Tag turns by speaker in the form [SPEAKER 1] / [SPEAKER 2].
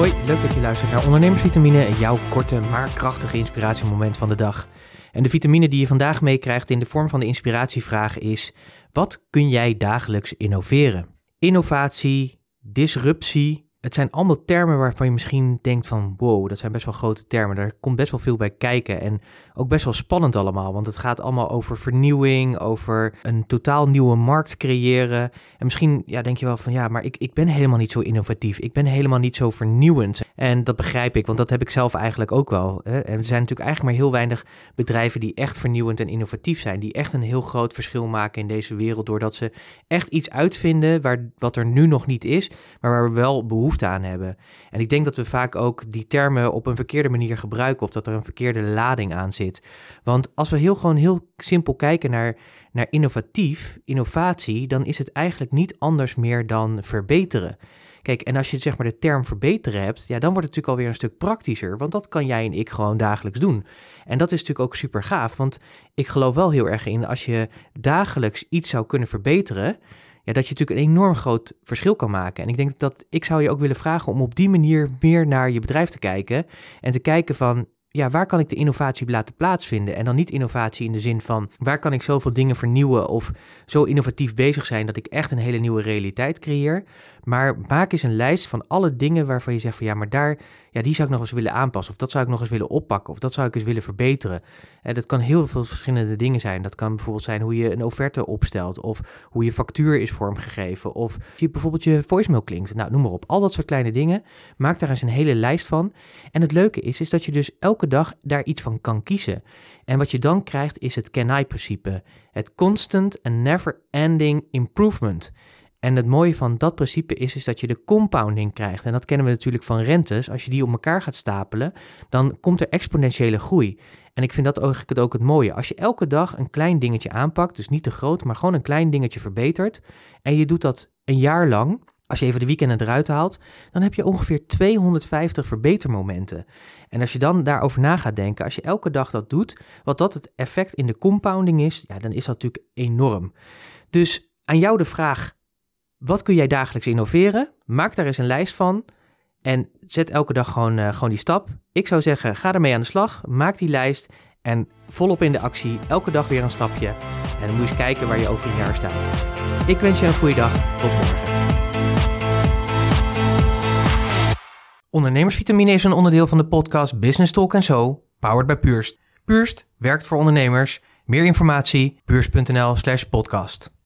[SPEAKER 1] Hoi, leuk dat je luistert naar Ondernemersvitamine, jouw korte maar krachtige inspiratiemoment van de dag. En de vitamine die je vandaag meekrijgt in de vorm van de inspiratievraag is: wat kun jij dagelijks innoveren? Innovatie, disruptie, het zijn allemaal termen waarvan je misschien denkt van wow, dat zijn best wel grote termen. Daar komt best wel veel bij kijken en ook best wel spannend allemaal. Want het gaat allemaal over vernieuwing, over een totaal nieuwe markt creëren. En misschien ja, denk je wel van ja, maar ik, ik ben helemaal niet zo innovatief. Ik ben helemaal niet zo vernieuwend. En dat begrijp ik, want dat heb ik zelf eigenlijk ook wel. Hè. En er zijn natuurlijk eigenlijk maar heel weinig bedrijven die echt vernieuwend en innovatief zijn. Die echt een heel groot verschil maken in deze wereld. Doordat ze echt iets uitvinden waar, wat er nu nog niet is, maar waar we wel behoefte aan hebben. En ik denk dat we vaak ook die termen op een verkeerde manier gebruiken of dat er een verkeerde lading aan zit. Want als we heel gewoon heel simpel kijken naar, naar innovatief, innovatie, dan is het eigenlijk niet anders meer dan verbeteren. Kijk, en als je zeg maar de term verbeteren hebt, ja, dan wordt het natuurlijk alweer een stuk praktischer. Want dat kan jij en ik gewoon dagelijks doen. En dat is natuurlijk ook super gaaf. Want ik geloof wel heel erg in als je dagelijks iets zou kunnen verbeteren dat je natuurlijk een enorm groot verschil kan maken. En ik denk dat ik zou je ook willen vragen om op die manier meer naar je bedrijf te kijken en te kijken van ja, waar kan ik de innovatie laten plaatsvinden? En dan niet innovatie in de zin van waar kan ik zoveel dingen vernieuwen of zo innovatief bezig zijn dat ik echt een hele nieuwe realiteit creëer. Maar maak eens een lijst van alle dingen waarvan je zegt van ja, maar daar, ja, die zou ik nog eens willen aanpassen. Of dat zou ik nog eens willen oppakken. Of dat zou ik eens willen verbeteren. En dat kan heel veel verschillende dingen zijn. Dat kan bijvoorbeeld zijn hoe je een offerte opstelt. Of hoe je factuur is vormgegeven. Of je bijvoorbeeld je voicemail klinkt. Nou, noem maar op. Al dat soort kleine dingen. Maak daar eens een hele lijst van. En het leuke is, is dat je dus elke dag daar iets van kan kiezen. En wat je dan krijgt is het can-I-principe. Het constant and never-ending improvement. En het mooie van dat principe is, is dat je de compounding krijgt. En dat kennen we natuurlijk van rentes. Als je die op elkaar gaat stapelen, dan komt er exponentiële groei. En ik vind dat eigenlijk ook het mooie. Als je elke dag een klein dingetje aanpakt, dus niet te groot, maar gewoon een klein dingetje verbetert. En je doet dat een jaar lang, als je even de weekenden eruit haalt, dan heb je ongeveer 250 verbetermomenten. En als je dan daarover na gaat denken, als je elke dag dat doet, wat dat het effect in de compounding is, ja, dan is dat natuurlijk enorm. Dus aan jou de vraag: wat kun jij dagelijks innoveren? Maak daar eens een lijst van. En zet elke dag gewoon, uh, gewoon die stap. Ik zou zeggen, ga ermee aan de slag. Maak die lijst. En volop in de actie. Elke dag weer een stapje. En dan moet je eens kijken waar je over een jaar staat. Ik wens je een goede dag. Tot morgen. Ondernemersvitamine is een onderdeel van de podcast Business Talk Zo, powered by Purst. Purst werkt voor ondernemers. Meer informatie, puurst.nl slash podcast.